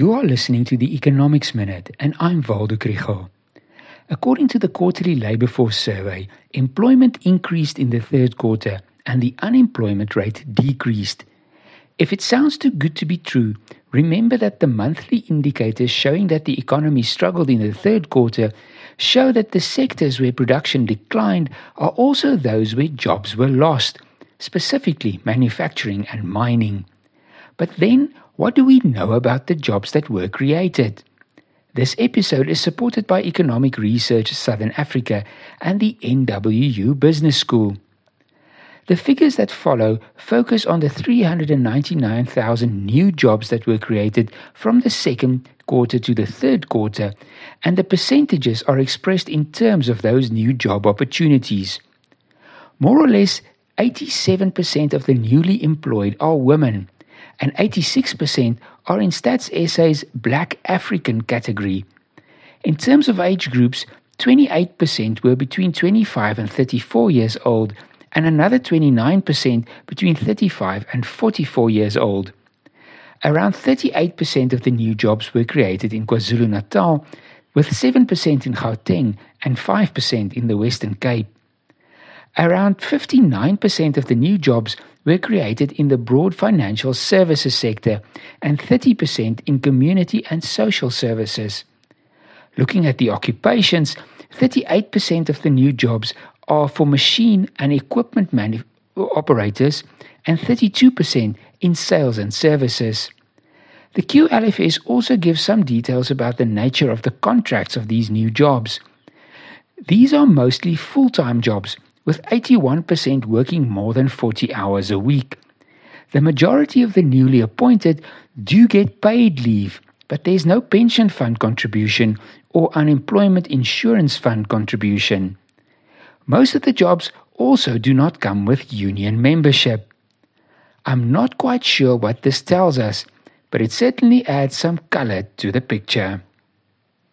You are listening to the Economics Minute, and I'm Waldo Krugell. According to the quarterly Labour Force survey, employment increased in the third quarter and the unemployment rate decreased. If it sounds too good to be true, remember that the monthly indicators showing that the economy struggled in the third quarter show that the sectors where production declined are also those where jobs were lost, specifically manufacturing and mining. But then, what do we know about the jobs that were created? This episode is supported by Economic Research Southern Africa and the NWU Business School. The figures that follow focus on the 399,000 new jobs that were created from the second quarter to the third quarter, and the percentages are expressed in terms of those new job opportunities. More or less 87% of the newly employed are women, and 86% are in Stats SA's Black African category. In terms of age groups, 28% were between 25 and 34 years old, and another 29% between 35 and 44 years old. Around 38% of the new jobs were created in KwaZulu Natal, with 7% in Gauteng and 5% in the Western Cape. Around 59% of the new jobs were created in the broad financial services sector and 30% in community and social services. Looking at the occupations, 38% of the new jobs are for machine and equipment manu- operators and 32% in sales and services. The QLFS also gives some details about the nature of the contracts of these new jobs. These are mostly full time jobs with 81% working more than 40 hours a week. The majority of the newly appointed do get paid leave, but there's no pension fund contribution or unemployment insurance fund contribution. Most of the jobs also do not come with union membership. I'm not quite sure what this tells us, but it certainly adds some color to the picture.